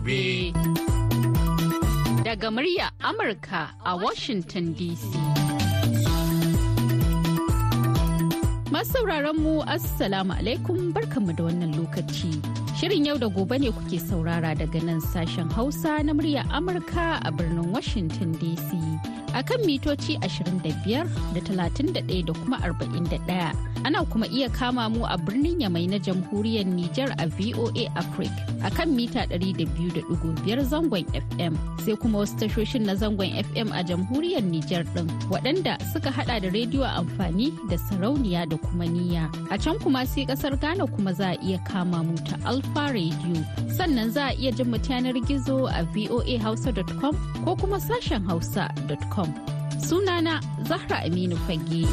gobe. Daga murya Amurka a Washington DC. Masu mu Assalamu alaikum barkanmu da wannan lokaci. Shirin yau da gobe ne kuke saurara daga nan sashen Hausa na murya Amurka a birnin Washington DC. A kan mitoci 25 da 31 da kuma 41. Ana kuma iya kama mu a birnin Yamai na jamhuriyar Nijar a VOA Africa a kan mita 200.5 zangon FM sai kuma wasu tashoshin na zangon FM a jamhuriyar Nijar ɗin waɗanda suka hada da rediyo amfani da sarauniya da kuma niyya. A can kuma sai ƙasar Ghana kuma za a iya kama mu ta Alfa Radio sannan za a iya jin mu yanar gizo a voahausa.com ko kuma sashen hausa.com. Sunana Zahra Aminu Fage.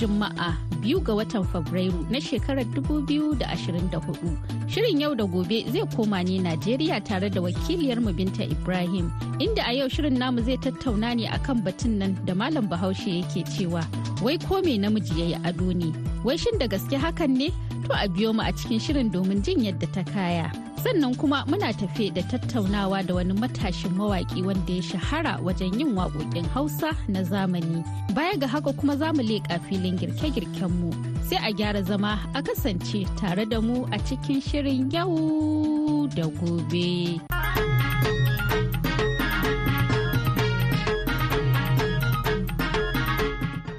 Juma'a biyu ga watan Fabrairu na shekarar 2024. Shirin yau da gobe zai koma ne Najeriya tare da wakiliyar Binta Ibrahim, inda a yau shirin namu zai tattauna ne akan batun nan da Malam Bahaushe yake cewa, wai ko me namiji ya yi ado ne, wai shin da gaske hakan ne? To a biyo mu a cikin shirin domin jin yadda ta kaya. sannan kuma muna tafe da tattaunawa da wani matashin mawaƙi wanda ya shahara wajen yin waƙoƙin hausa na zamani baya ga haka kuma za mu leƙa filin girke-girkenmu sai a gyara zama a kasance tare da mu a cikin shirin yau da gobe.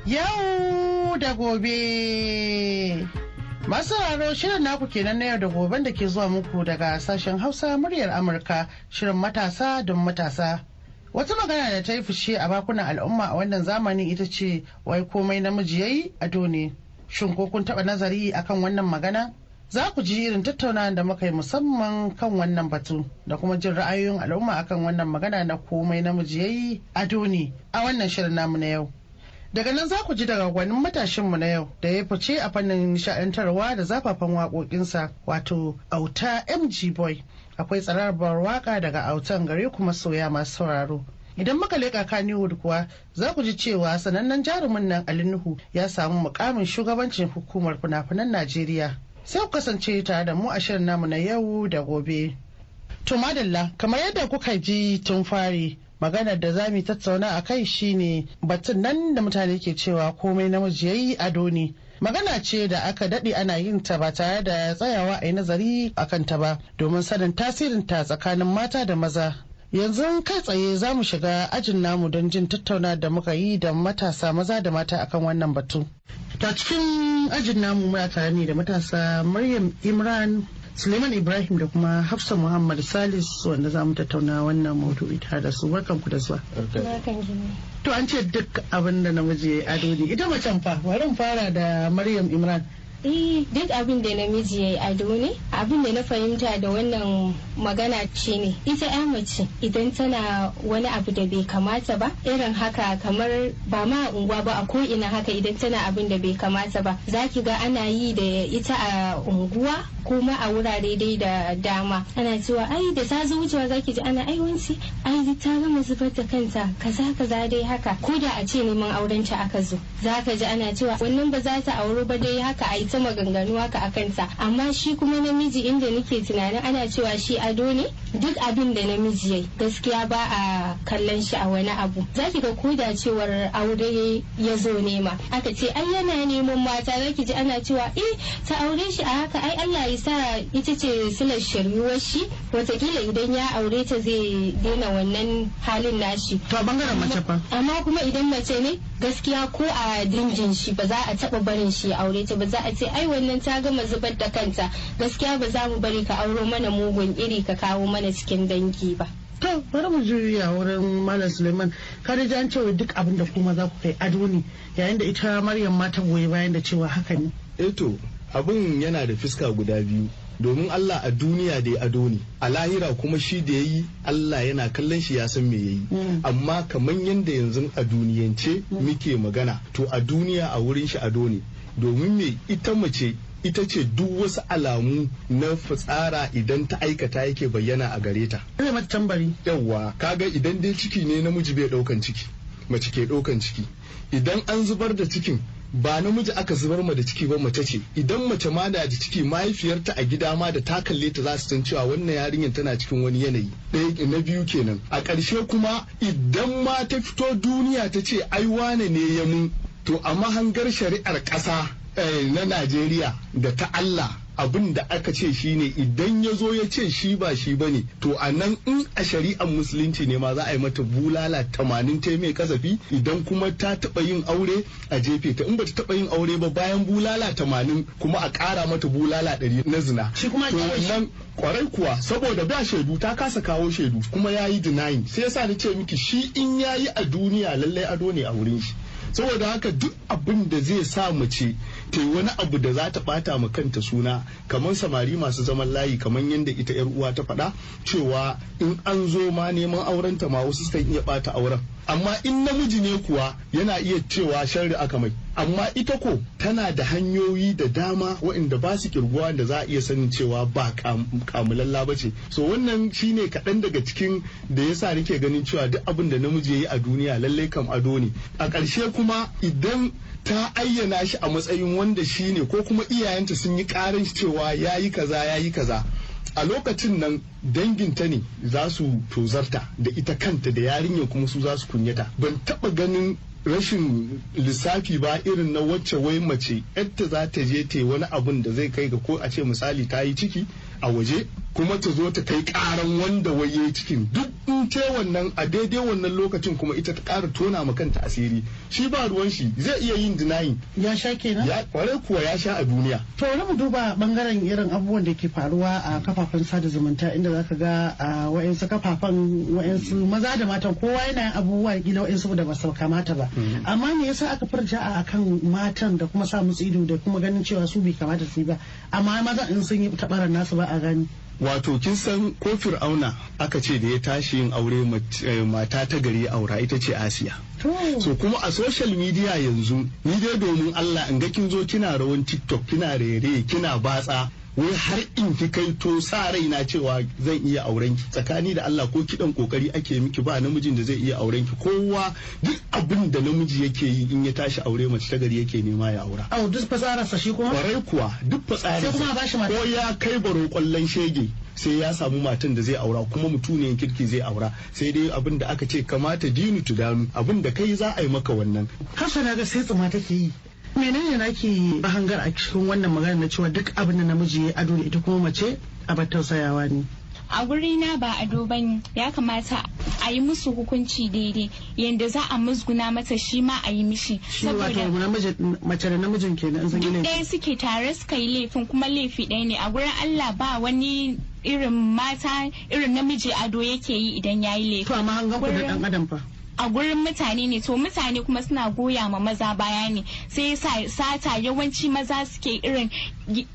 Yau da gobe. Masu sauraro shirin naku kenan na yau da goben da ke zuwa muku daga sashen Hausa muryar Amurka shirin matasa don matasa. Wata magana da ta yi fushe a bakunan al'umma a wannan zamani ita ce wai komai namiji yayi ado ne. Shin ko kun taɓa nazari akan wannan magana? Za ku ji irin tattaunawa da muka yi musamman kan wannan batu da kuma jin ra'ayoyin al'umma akan wannan magana na komai namiji yayi ado ne a wannan shirin namu na yau. Daga nan za ku ji daga gwanin matashinmu na yau da ya fice a fannin nishaɗantarwa da zafafan waƙoƙinsa wato auta MG Boy. Akwai tsararbar waƙa daga autan gare kuma soya masu sauraro. Idan muka leƙa Kannywood kuwa za ku ji cewa sanannen jarumin nan Ali Nuhu ya samu mukamin shugabancin hukumar fina-finan Najeriya. Sai ku kasance tare da mu a shirin namu na yau da gobe. To madalla kamar yadda kuka ji tun fari maganar da za mu tattauna a kai shine batun nan da mutane ke cewa komai namiji yayi ado ne. Magana ce da aka daɗe ana yin ta ba tare da tsayawa a yi nazari a kanta ba domin sanin tasirin ta tsakanin mata da maza. Yanzu kai tsaye za mu shiga ajin namu don jin tattauna da muka yi da matasa maza da mata akan wannan batu. Ta cikin ajin namu muna tare ne da matasa maryam imran Suleiman Ibrahim da kuma Hafsa Muhammad Salis wanda za mu tattauna wannan maudu'i tare da su barkan ku da zuwa. To an ce duk abin da namiji ya ado ne ita macen fa bari fara da Maryam Imran. Eh duk abin da namiji ya yi ado ne abin da na fahimta da wannan magana ce ne ita ya mace idan tana wani abu da bai kamata ba irin haka kamar ba ma unguwa ba a ko'ina haka idan tana abin da bai kamata ba za ki ga ana yi da ita a unguwa kuma a wurare dai da dama. Ana cewa ai da ta zo wucewa zaki ji ana ai wanci ai ta gama zubar da kanta kaza kaza dai haka. Ko da a ce neman auren ta aka zo zaka ji ana cewa wannan ba za ta auri ba dai haka ai ta maganganu haka a kanta amma shi kuma namiji inda nake tunanin ana cewa shi ado ne duk abin da namiji yayi gaskiya ba a kallon shi a wani abu. Zaki ga ko da cewar aure ya zo nema aka ce ai yana neman mata zaki ji ana cewa eh ta aure shi a haka ai Allah ya sa ita ce silar shiryuwar shi wataƙila idan ya aure ta zai daina wannan halin nashi. To ɓangaren mace fa? Amma kuma idan mace ne gaskiya ko a dingin shi ba za a taba barin shi aure ta ba za a ce ai wannan ta gama zubar da kanta. Gaskiya ba za mu bari ka auro mana mugun iri ka kawo mana cikin dangi ba. To bari mu juya wurin malam suleiman. Kada ji an cewa duk abin da kuma za ku kai ado ne yayin da ita maryam ma ta goyi bayan da cewa haka ne. Eto abin yana da fiska guda biyu. Domin Allah a duniya da ya ado ne a lahira kuma shi da ya yi Allah yana kallon shi ya san me ya yi. Amma kamar yadda yanzu a duniyance muke magana to a duniya a wurin shi ado ne. Domin me? Ita mace ita ce duk wasu alamu na fitsara idan ta aikata yake bayyana a gare ta. Zai mata tambari. Yawwa kaga idan dai ciki ne namiji bai ɗaukan ciki mace ke ɗaukan ciki. Idan an zubar da cikin ba namiji aka zubar ma da ciki ba mace ce. Idan mace ma da ciki mahaifiyarta a gida ma da ta kalle ta za su san cewa wannan yarinyar tana cikin wani yanayi. Ɗaya na biyu kenan. A ƙarshe kuma idan ma ta fito duniya ta ce ai wane ne ya mun? To a mahangar shari'ar ƙasa na Najeriya da ta Allah abin da aka ce shi ne idan ya zo ya ce shi ba shi ba ne to a nan in a shari'ar musulunci ne ma za a yi mata bulala tamanin ta mai kasafi idan kuma ta taɓa yin aure a jefe ta. In ba ta taɓa yin aure ba bayan bulala tamanin kuma a ƙara mata bulala ɗari na zina. Shi kuma to nan ƙwarai kuwa saboda ba shaidu ta kasa kawo shaidu kuma ya yi denying. Sai yasa ni ce miki shi in ya yi a duniya lallai ado ne a wurin shi. Saboda haka duk abin da zai sa mace ta wani abu da za ta bata ma kanta suna kamar samari masu zaman layi kamar yadda ita yar uwa ta faɗa cewa in an zo ma neman aurenta ma wasu sukan iya bata auren. Amma in namiji ne kuwa yana iya cewa sharri aka mai. Amma ita ko tana da hanyoyi da dama waɗanda ba su kirguwa da za a iya sanin cewa ba kamulalla ba ce. So wannan shine kaɗan daga cikin da yasa nake ganin cewa duk abin da namiji ya yi a duniya lallai kam ado ne. A ƙarshe kuma idan ta ayyana shi a matsayin wanda shi ne ko kuma iyayenta sun yi ƙarin cewa ya yi kaza ya yi kaza a lokacin nan danginta ne za su tozarta da ita kanta da yarinyar kuma su za su kunyata. Ban taba ganin rashin lissafi ba irin na wacce wai mace yadda za ta je ta wani abun da zai kai ga ko a ce misali ta yi ciki a waje. Kuma ta zo ta kai karan wanda wai yayi cikin. Duk in ce wannan a daidai wannan lokacin kuma ita ta kara tona ma kanta asiri. Shi ba ruwan shi zai iya yin denying. Ya sha kenan? Ya kware kuwa ya sha a duniya. To wani mu duba ɓangaren irin abubuwan da ke faruwa a kafafen sada zumunta inda zaka ga a wa'insu kafafen wa'insu maza da matan kowa yana yin abubuwa kila wa'insu da ba su kamata ba. Amma me yasa aka furta a kan matan da kuma sa musu ido da kuma ganin cewa su bai kamata su yi ba? Amma maza in sun yi tabarar nasu ba a gani. Wato kin san ko fir'auna aka ce da ya tashi yin aure mata ta gari aura ita ce asiya. So kuma a social media yanzu ni dai domin allah in ga kin zo kina rawan tiktok kina rere kina batsa wai har in ki kai to sa raina cewa zan iya auren ki. Tsakani da Allah ko kidan ƙoƙari ake miki ba namijin da zai iya auren ki. Kowa duk abin da namiji yake yi in ya tashi aure mace ta gari yake nema ya aura. Au duk fasararsa shi kuma? Kwarai kuwa duk fasararsa. Sai kuma ba shi mata. Ko ya kai baro ƙwallon shege sai ya samu matan da zai aura kuma mutuniyar kirki zai aura. Sai dai abin da aka ce kamata dinu tudanu abin da kai za a yi maka wannan. Hasana ga sai tsuma take yi. Menene nake hangar a cikin wannan magana na cewa duk abin da namiji ya ado da ita kuma mace a tausayawa ne? A guri na ba ado ba ne. Ya kamata a yi musu hukunci daidai. Yadda za a musguna mata shi ma a yi mishi. Saboda mace da namijin kenan sun yi ɗaya suke tare suka yi laifin kuma laifi ɗaya ne. A gurin Allah ba wani irin mata irin namiji ado yake yi idan ya yi laifin to amma hangan ku da dan adam fa. A gurin mutane ne. To mutane kuma suna goya ma maza baya ne. Sai sata yawanci maza suke irin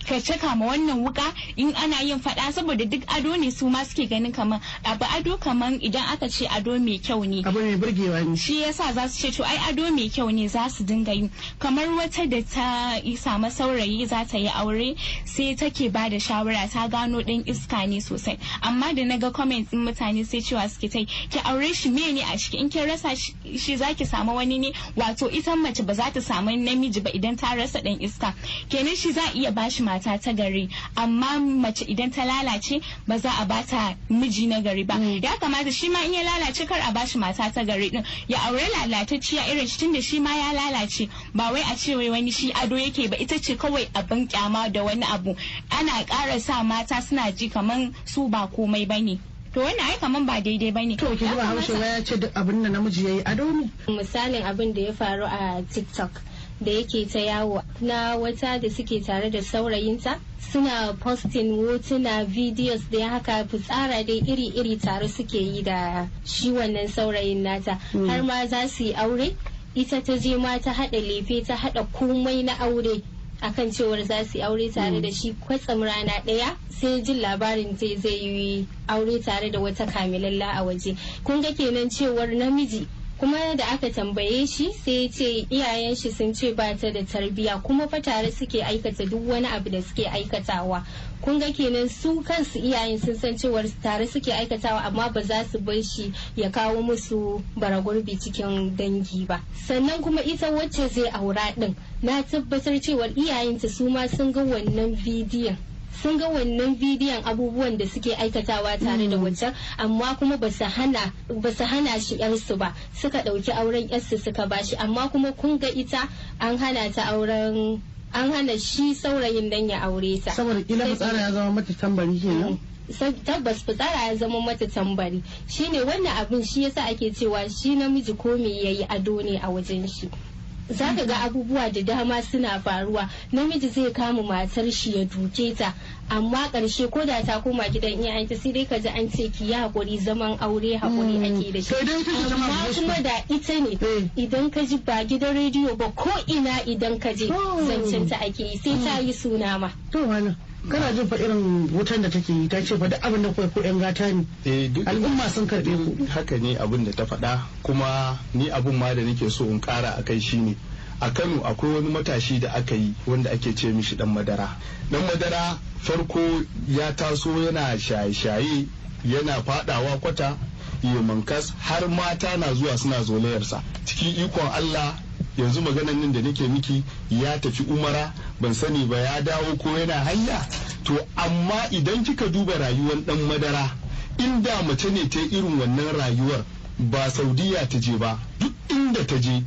ka caka ma wannan wuka in ana yin fada saboda duk ado ne su ma suke ganin kamar abu ado kamar idan aka ce ado mai kyau ne. Abu mai burgewa ne. Shi yasa za su ce to ai ado mai kyau ne za su dinga yi. Kamar wata da ta samu saurayi za ta yi aure sai take ba da shawara ta gano ɗan iska ne sosai. Amma da na ga comment din mutane sai cewa suke ta ki aure shi me ne a ciki? In kin rasa shi zaki samu wani ne wato ita mace ba za ta samu namiji ba idan ta rasa ɗan iska. Kenan shi za a iya bashi mata ta gari amma mace idan ta lalace ba za a bata miji na gari ba. Ya kamata shi ma in ya lalace kar a bashi mata ta gari din ya aure lalatacciya irin shi tunda shi ma ya lalace ba wai a ce wai wani shi ado yake ba ita ce kawai abin kyama da wani abu. Ana ƙara sa mata suna ji kaman su ba komai ba ne to wannan ai kaman ba daidai ba ne. To ki ba haushe ya ce duk abin da namiji yayi ado ne. Misalin abin da ya faru a TikTok da yake ta yawo na wata da suke tare da saurayinta suna posting hotuna videos da ya haka fitsara dai iri-iri tare suke yi da shi wannan saurayin nata. Har ma za su yi aure ita ta je ma ta haɗa lefe ta haɗa komai na aure. Akan cewar za su yi aure tare da shi kwatsam rana ɗaya sai jin labarin zai zai yi aure tare da wata kamilalla a waje. Kun ga kenan cewar namiji kuma da aka tambaye shi sai ya ce iyayen shi sun ce ba ta da tarbiya kuma fa tare suke aikata duk wani abu da suke aikatawa. Kun ga kenan su kansu iyayen sun san cewar tare suke aikatawa amma ba za su bar shi ya kawo musu baragurbi cikin dangi ba. Sannan kuma ita wacce zai aura din na tabbatar cewar iyayenta su ma sun ga wannan bidiyon. Sun ga wannan bidiyon abubuwan da suke aikatawa tare da wancan amma kuma ba su hana shi yarsu ba. Suka ɗauki auren yarsu suka bashi amma kuma kun ga ita an hana ta auren an hana shi saurayin dan ya aure ta. Saboda kila fitsara ya zama mata tambari kenan? Tabbas fitsara ya zama mata tambari. Shine wannan abin shi yasa ake cewa shi namiji ko me yayi ado ne a wajen shi. Za ka ga abubuwa da dama suna faruwa. Namiji zai kama matar shi ya duke ta amma ƙarshe ko da ta koma gidan iyayenta sai dai ka ji an ce ki ya haƙuri zaman aure haƙuri ake da shi. Amma kuma da ita ne idan ka ji ba gidan rediyo ba ko ina idan ka je zancen ta ake yi sai ta yi suna ma. Kana jin fa irin wutan da take yi ta ce fa duk abin da kuwa ko yan gata ne. Al'umma sun karɓe ku. haka ne abin da ta faɗa kuma ni abin ma da nake so in ƙara a kai shine a Kano akwai wani matashi da aka yi wanda ake ce mishi dan madara. Dan madara farko ya taso yana shaye-shaye yana fadawa kwata mankas har mata na zuwa suna zolayarsa. Cikin ikon Allah yanzu maganan nan da nake miki ya tafi umara ban sani ba ya dawo ko yana hanya? To amma idan kika duba rayuwar dan madara inda mace ne ta irin wannan rayuwar ba saudiya ta je ba duk inda ta je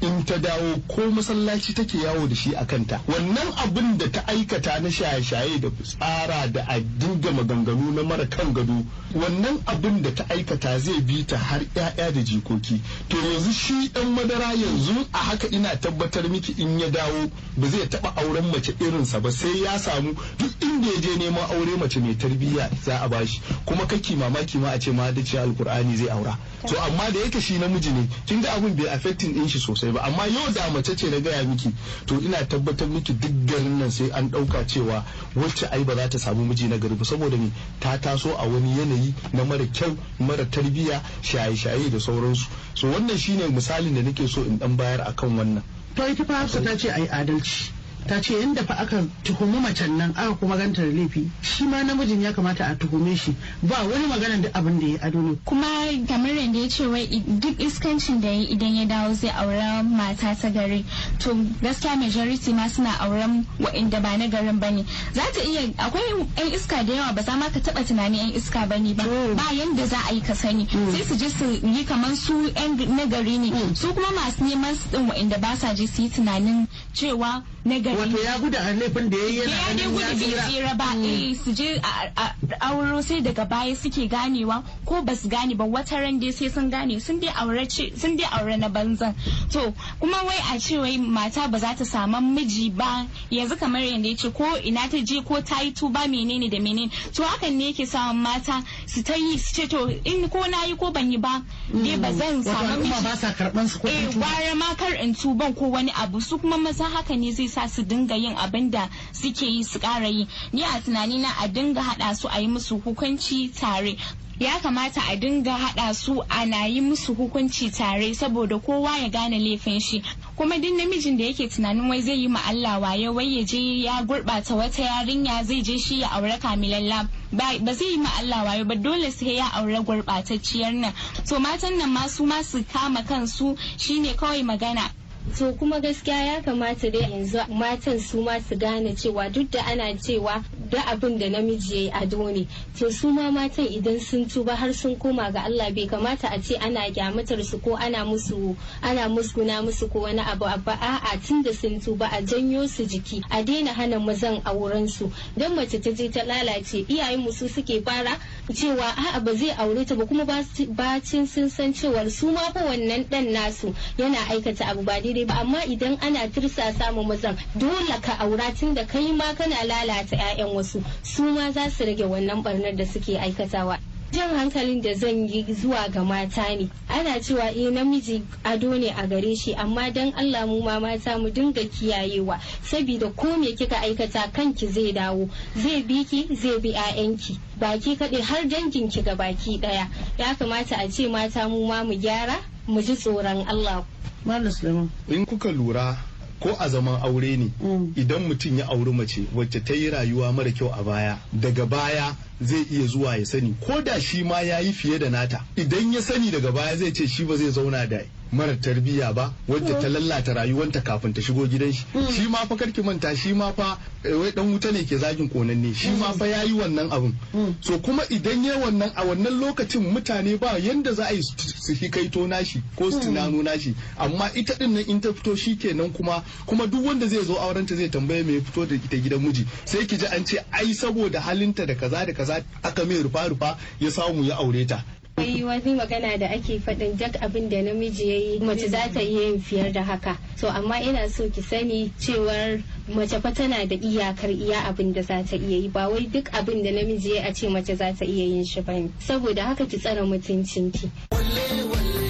in ta dawo ko masallaci take yawo da shi a kanta. Wannan abin da ta aikata na shaye-shaye da tsara da a dinga maganganu na mara kan gado wannan abin da ta aikata zai bi ta har 'ya'ya da jikoki. To yanzu shi dan madara yanzu a haka ina tabbatar miki in ya dawo ba zai taba auren mace irinsa ba sai ya samu duk inda ya je neman aure mace mai tarbiyya za a bashi kuma kake mamaki ma a ce ma da alkur'ani zai aura. To amma da yake shi namiji ne kin ga abin bai affecting din shi sosai sosai ba. Amma yau da mace ce na gaya miki to ina tabbatar miki duk garin nan sai an ɗauka cewa wacce ai ba za ta samu miji na gari ba. Saboda me? Ta taso a wani yanayi na mara kyau mara tarbiyya shaye-shaye da sauransu. So wannan shine misalin da nake so in dan bayar akan wannan. To ita fa ta ce ai adalci. Ta ce inda fa aka tuhumi macen nan aka kuma ganta da laifi shi ma namijin ya kamata a tuhume shi. Ba wani magana da abin da ya ado ne. Kuma kamar yadda ya ce wai duk iskancin da ya idan ya dawo zai aura mata ta gari. To gaskiya majority ma suna auren wa'inda ba na garin ba ne za ta iya akwai yan iska da yawa ba za ma ka taba tunanin yan iska ba ne ba. Ba yanda za a yi ka sani. Sai su je su yi kamar su yan na gari ne. Su kuma masu neman su din wa'inda ba sa je su yi tunanin cewa na gari wato ya gudu a laifin da ya yi yana ya dai gudu bai tsira. ba. Eh su je a auro sai daga baya suke ganewa ko ba su gane ba. Wata ran dai sai sun gane. Sun dai aure ce sun dai aure na banzan. To kuma wai a ce wai mata ba za ta samu miji ba. Yanzu kamar yadda ya ce ko ina ta je ko ta yi tuba menene da menene. To hakan ne yake samun mata su ta yi su ce to in ko na yi ko ban yi ba dai ba zan samu miji. ba sa karɓan su ko eh gwara ma kar in tuban ko wani abu. Su kuma maza haka ne zai sa su dinga yin abin da suke yi su ƙara yi. Ni a tunani na a dinga haɗa su a yi musu hukunci tare. Ya kamata a dinga haɗa su ana yi musu hukunci tare saboda kowa ya gane laifin shi. Kuma duk namijin da yake tunanin wai zai yi ma Allah waye wai ya je ya gurɓata wata yarinya zai je shi ya aure kamilalla ba zai yi ma Allah waye ba dole sai ya aure gurɓatacciyar nan. To matan nan ma su ma su kama kansu shine kawai magana. To kuma gaskiya ya kamata dai yanzu matan su ma su gane cewa duk da ana cewa da abin da namiji ya yi ado ne to su ma matan idan sun tuba har sun koma ga Allah bai kamata a ce ana kyamatar su ko ana musu ana musguna musu ko wani abu ba. A'a tun da sun tuba a janyo su jiki a daina hana mazan auren su. Dan mace ta je ta lalace iyayen mu su suke fara cewa a'a ba zai aure ta ba kuma bacin sun san cewar su ma fa wannan dan nasu yana aikata abu ba daidai ba. Amma idan ana tursa samu mazan dole ka aura tun da kai ma kana lalata 'ya'yan wasu su ma za su rage wannan barnar da suke aikatawa. Jan hankalin da zan yi zuwa ga mata ne ana cewa eh namiji ado ne a gare shi amma dan Allah mu ma mata mu dinga kiyayewa saboda ko me kika aikata kanki zai dawo zai bi ki zai bi 'ya'yanki baki kaɗai har dangin ki ga baki ɗaya ya kamata a ce mata mu ma mu gyara mu ji tsoron Allah Malam Suleiman. in kuka lura ko a zaman aure ne idan mutum ya auri mace wacce ta yi rayuwa mara kyau a baya daga baya zai iya zuwa ya sani. Ko da shi ma ya yi fiye da nata. Idan ya sani daga baya zai ce shi ba zai zauna da mara tarbiyya ba wadda ta lallata rayuwanta kafin ta shigo gidan shi. Shi ma fa karki manta shi ma fa eh, wai dan wuta ne ke zagin konanne. Shi ma fa yayi wannan abun. So kuma idan ya wannan a wannan lokacin mutane ba yanda za a yi su hikaito nashi ko su tunano nashi. Amma ita ɗin nan in ta fito shi kenan kuma kuma duk wanda zai zo aurenta zai tambaye me ya fito da ita gidan miji. Sai ki ji an ce ai saboda halinta da kaza da kaza aka mai rufa rufa ya samu ya aure ta. Akwai wani magana da ake faɗin duk abin da namiji ya yi mace za ta iya yin fiyar da haka. So amma ina so ki sani cewar mace fa tana da iyakar iya abin da za ta iya yi. Ba wai duk abin da namiji ya a ce mace za ta iya yin shi ba ne saboda haka ki tsare mutuncinki. Wana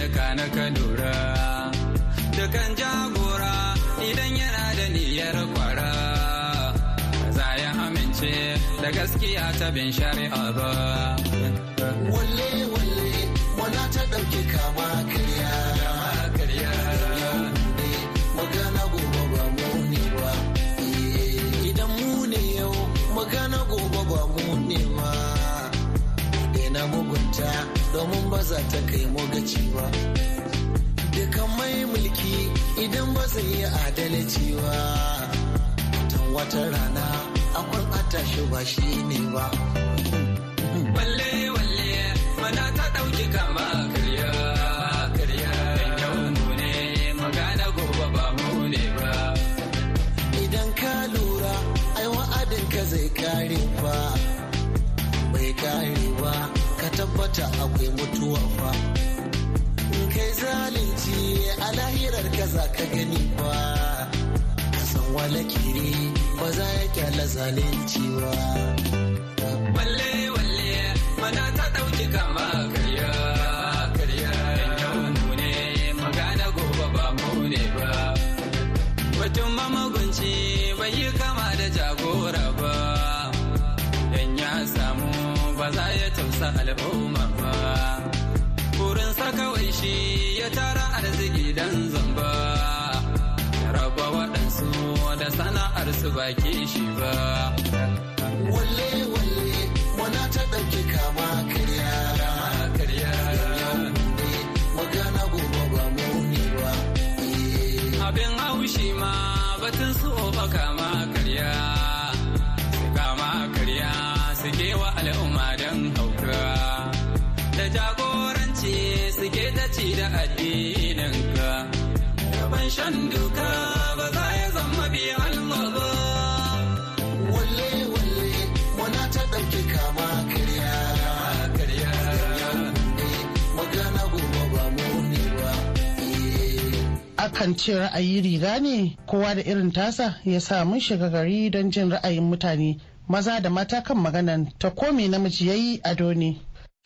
idan ka ka lura dukan jagora idan yana da niyyar kwara za ya amince da gaskiya ta bin shari'a ba. Za ta kai mu gaci ba dukan mai mulki idan ba zai yi adalci ba. Tan wata rana akwai atashi ba shi ne ba. Tabbata akwai mutuwa fa. In kai zalunci a lahirar ka za ka gani ba. Ka san wala kiri ba za ya kyala zalunci ba. Walle walle mana ta ɗauki kama karya karya. Mu ne magana gobe ba mu ne ba. Mutum bai yi kama da jagora ba. Dan ya samu ba za ya tausa al'umma kawai shi ya tara arziki dan zamba. Raba waɗansu da sana'ar su baki shi ba. Akan ce ra'ayi riga ne kowa da irin tasa ya sa mun shiga gari don jin ra'ayin mutane maza da mata kan maganan ta komi namiji yayi ado ne.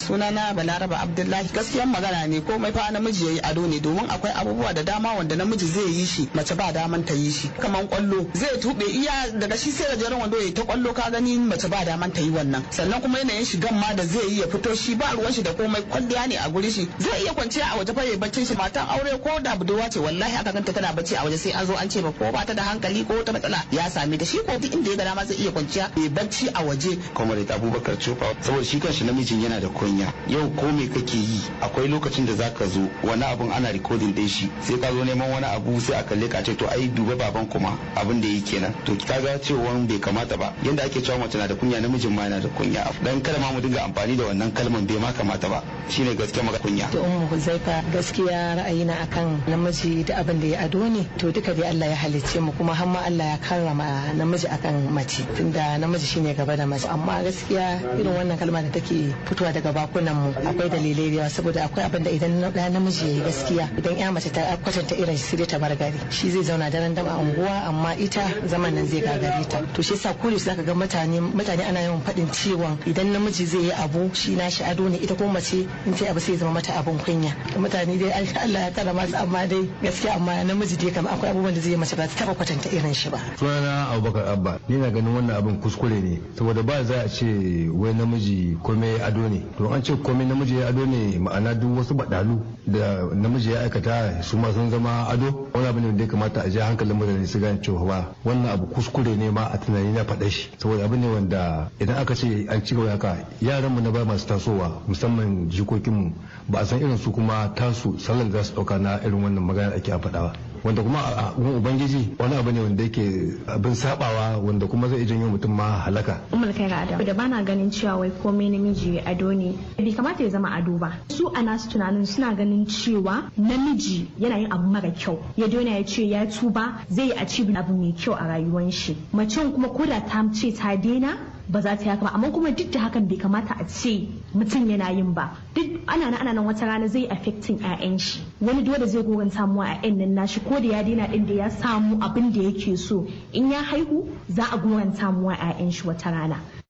Sunana balaraba abdullahi. Gaskiyan magana ne komai fa namiji yayi ado ne domin akwai abubuwa da dama wanda namiji zai yi shi mace ba daman ta yi shi. Kaman ƙwallo zai tube iya daga shi sai gajeren wando ya ta ƙwallo ka gani mace ba daman ta yi wannan. Sannan kuma yanayin shigan ma da zai yi ya fito shi ba ruwan shi da komai kwalliya ne a guri shi. Zai iya kwanciya a waje fa yayi baccin shi matan aure ko da budurwa ce wallahi aka ganta tana bacci a waje sai an zo an ce ba ko ba ta da hankali ko ta matsala ya same ta. Shi ko duk inda ya ga dama zai iya kwanciya ya bacci a waje. Comrade abubakar cufa saboda shi kanshi namijin yana da kunya. Yau ko me kake yi? Akwai lokacin da zaka zo wani abun ana recording din shi sai ka zo neman wani abu sai a kalle ka ce to ai duba baban kuma abin da yake kenan to kaga cewa bai kamata ba. Yanda ake cewa mace na da kunya namijin ma yana da kunya. Dan kada ma mu dinga amfani da wannan kalman bai ma kamata ba. Shine gaskiya maka kunya. To ummu huzaifa gaskiya ra'ayina akan namiji da abin da ya ado ne to duka dai Allah ya halicce mu kuma har ma Allah ya karrama namiji akan mace. Tunda namiji shine gaba da mace. Amma gaskiya irin wannan kalma da take fitowa daga bakunan mu akwai dalilai da yawa saboda akwai abin da idan da namiji yayi gaskiya idan ya mace ta kwatanta irin shi sai ta bar gari. Shi zai zauna daren dam a unguwa amma ita zaman nan zai gagare ta. To shi yasa kore zaka ga mutane mutane ana yawan faɗin cewa idan namiji zai yi abu shi na shi ado ne ita kuma mace in ta abu sai zama mata abun kunya. Mutane dai Allah ya kara masu amma dai gaskiya amma namiji dai kamar akwai abubuwan da zai mace ba ta taba kwatanta irin shi ba. Sunana Abubakar Abba ni na ganin wannan abin kuskure ne saboda ba za a ce wai namiji komai ado ne. To an ce komai namiji ya ado ne ma'ana duk wasu badalu da namiji ya aikata su ma sun zama ado. Wani abu ne da ya kamata a je hankalin mutane su gane cewa wannan abu kuskure ne ma a tunani na faɗa shi. Saboda abu ne wanda idan aka ce an ci gaba haka yaran mu na ba masu tasowa musamman jikokinmu ba a san irin su kuma tasu sallan za su ɗauka na irin wannan magana ake a faɗawa wanda kuma a gun ubangiji wani abu ne wanda yake abin sabawa wanda kuma zai janyo mutum ma halaka. Umar kai ga adam da bana ganin cewa wai komai namiji ado ne bai kamata ya zama ado ba. Su a nasu tunanin suna ganin cewa namiji yana yin abu mara kyau. Ya dona ya ce ya tuba zai yi achieve abu mai kyau a rayuwar shi. Macen kuma koda ta ce ta daina ba za ta yaka ba. Amma kuma duk da hakan bai kamata a ce mutum yana yin ba. Duk ana nan ana nan wata rana zai affecting ƴaƴan shi. Wani dole zai gogon a ƴan nan nashi ko da ya daina din da ya samu abin da yake so. In ya haihu za a gogon samuwa a ƴaƴan shi wata rana.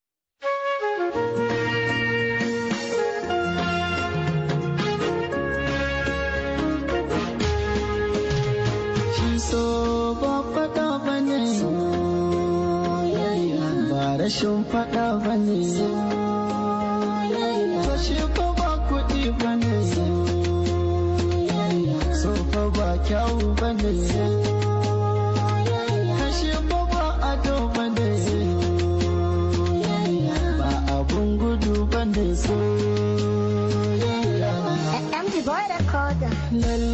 Rashin faɗa ba ne fa ba kuɗi ba ne so fa ba kyawu ba ne fa ba ado ba ne ba abun gudu ba ne so lallai ba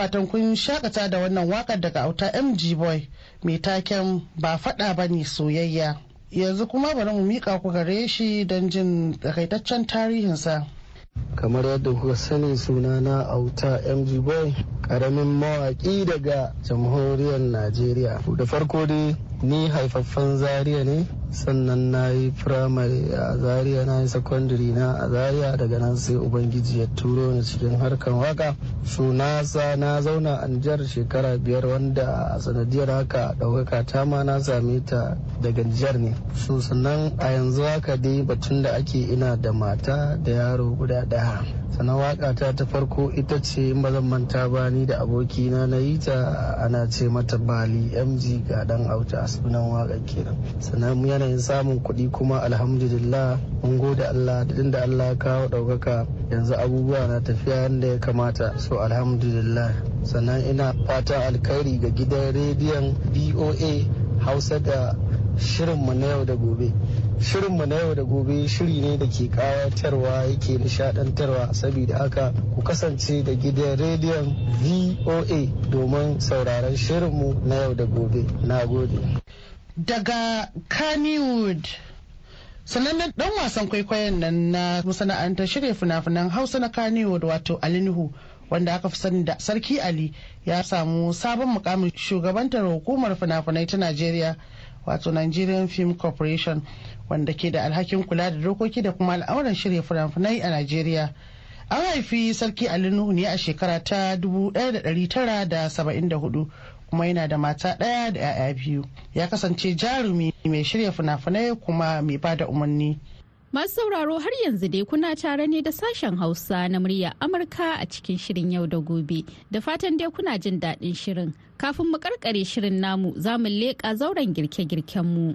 fatan kun shakata da wannan waƙar daga auta mg boy mai taken ba fada ba ne soyayya. Yanzu kuma bari mu mika ku gare shi don jin takaitaccen tarihinsa. Kamar yadda kuka sani suna na auta mg boy ƙaramin mawaki daga jamhuriyar najeriya. Da farko dai ni haifaffen zaria ne sannan na yi firamare a zaria na yi secondary na a zaria. Daga nan sai ubangiji ya turo ni cikin harkan waƙa so na sa na zauna a nijar shekara biyar wanda a sanadiyar haka ɗaukaka ta ma na same ta daga nijar ne. So sannan a yanzu haka dai batun da ake ina da mata da yaro guda ɗaya. Sannan waƙa ta ta farko ita ce in ba zan manta ba ni da abokina na yi ta ana ce mata bali mg ga dan auta sunan waƙa kenan. Sannan yanayin samun kuɗi kuma alhamdulillah mun gode allah da inda allah ya kawo ɗaukaka. Yanzu abubuwa na tafiya yadda ya kamata so alhamdulillah. Sannan ina fatan alkhairi ga gidan rediyon boa hausa da shirinmu na yau da gobe. Shirinmu na yau da gobe shiri ne da ke kayatarwa yake nishadantarwa saboda haka ku kasance da gidan rediyon voa domin sauraron shirinmu na yau da gobe. Na gode. Daga kannywood sanannen dan wasan kwaikwayon nan na masana'antar shirya fina-finan hausa na kannywood wato alinuhu wanda aka fi sani da sarki ali ya samu sabon mukamin shugabantar hukumar fina-finai ta najeriya wato nigerian film corporation wanda ke da alhakin kula da dokoki da kuma al'amuran shirya fina-finai a najeriya. An haifi sarki ali nuhu ne a shekara ta 1974 kuma yana da mata ɗaya da 'ya'ya biyu ya kasance jarumi mai shirya fina-finai kuma mai ba da umarni Masu sauraro har yanzu dai kuna tare ne da sashen Hausa na murya Amurka a cikin shirin yau da gobe. Da fatan dai kuna jin daɗin shirin. Kafin mu karkare shirin namu za mu leƙa zauren girke-girken mu.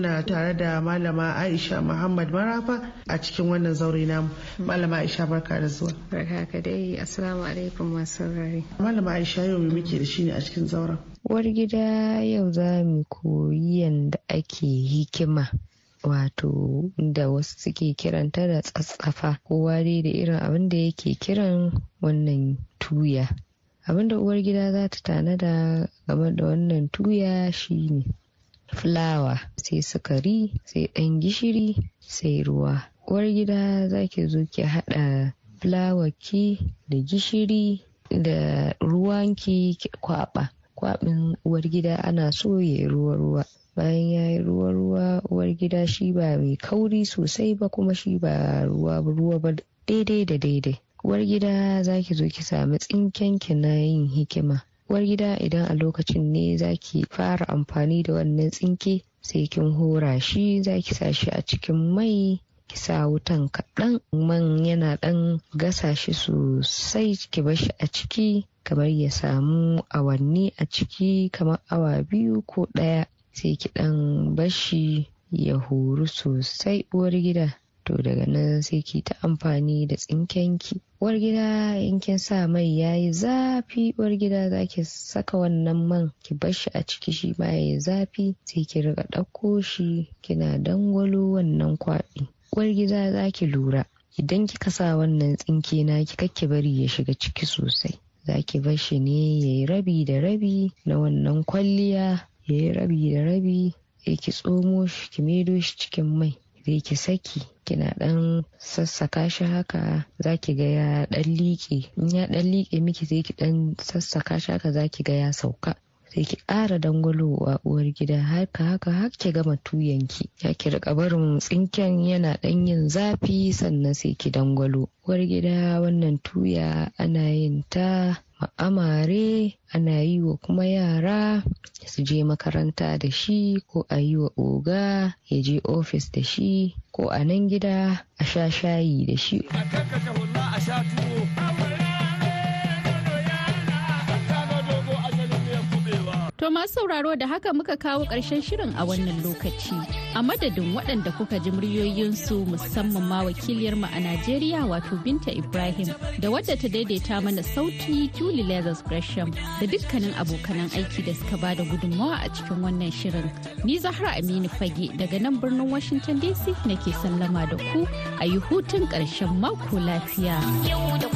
Muna tare da malama aisha muhammad marafa a cikin wannan zaure namu. Malama aisha barka da zuwa. Barka ka dai. Assalamu alaikum masu rari malama aisha yau muke da shi ne a cikin zauren? Uwar gida yau za mu koyi yadda ake hikima wato da wasu suke kiranta da tsatsafa. Kowa dai da irin abin da yake kiran wannan tuya. Abin da uwar gida za ta tanada game da wannan tuya shine fulawa sai sukari sai ɗan gishiri sai ruwa. Uwar gida za ki zo ki haɗa fulawarki da gishiri da ruwanki ki kwaɓa. Kwaɓin uwar gida ana so ya yi ruwa-ruwa. Bayan ya yi ruwa-ruwa uwar gida shi ba mai kauri sosai ba kuma shi ba ruwa ruwa ba daidai da daidai. Uwar gida za ki zo ki sami tsinken ki na yin hikima. Uwar gida idan a lokacin ne zaki fara amfani da wannan tsinke sai kin hora shi zaki sa shi a cikin mai ki sa wutan kaɗan. Man yana ɗan gasa shi sosai ki bar shi a ciki kamar ya samu awanni a ciki kamar awa biyu ko ɗaya sai ki ɗan bashi ya horu sosai uwar gida. To daga nan sai ki ta amfani da tsinkenki. Uwar gida in kin sa mai yayi zafi uwar gida za ki saka wannan man ki bar shi a ciki shi ma yayi zafi sai ki riga ɗauko shi kina dangwalo wannan kwaɗi uwar gida za ki lura idan kika sa wannan tsinke na ki bari ya shiga ciki sosai. Za ki bar shi ne yayi rabi da rabi na wannan kwalliya yayi rabi da rabi sai ki tsomo shi ki maido shi cikin mai. Zai ki saki kina dan sassaka shi haka za ki ga ya dan liƙe. In ya dan liƙe miki sai ki dan sassaka shi haka za ki ga ya sauka. Sai ki ƙara dangwalowa uwar gida haka haka har ki gama tuyanki. Ya ki riƙa barin tsinken yana dan yin zafi sannan sai ki dangwalo. Uwar gida wannan tuya ana yin ta ma'amare ana yi wa kuma yara su je makaranta da shi ko a yi wa oga ya je ofis da shi ko a nan gida a sha shayi da shi. To masu sauraro da haka muka kawo ƙarshen shirin a wannan lokaci. A madadin waɗanda kuka ji muryoyinsu musamman ma wakiliyar mu a Najeriya wato Binta Ibrahim da wadda ta daidaita mana sauti Julie Leathers Gresham da dukkanin abokanan aiki da suka ba da gudunmawa a cikin wannan shirin. Ni Zahra Aminu Fage daga nan birnin Washington DC nake sallama da ku a yi hutun ƙarshen mako lafiya. Yau da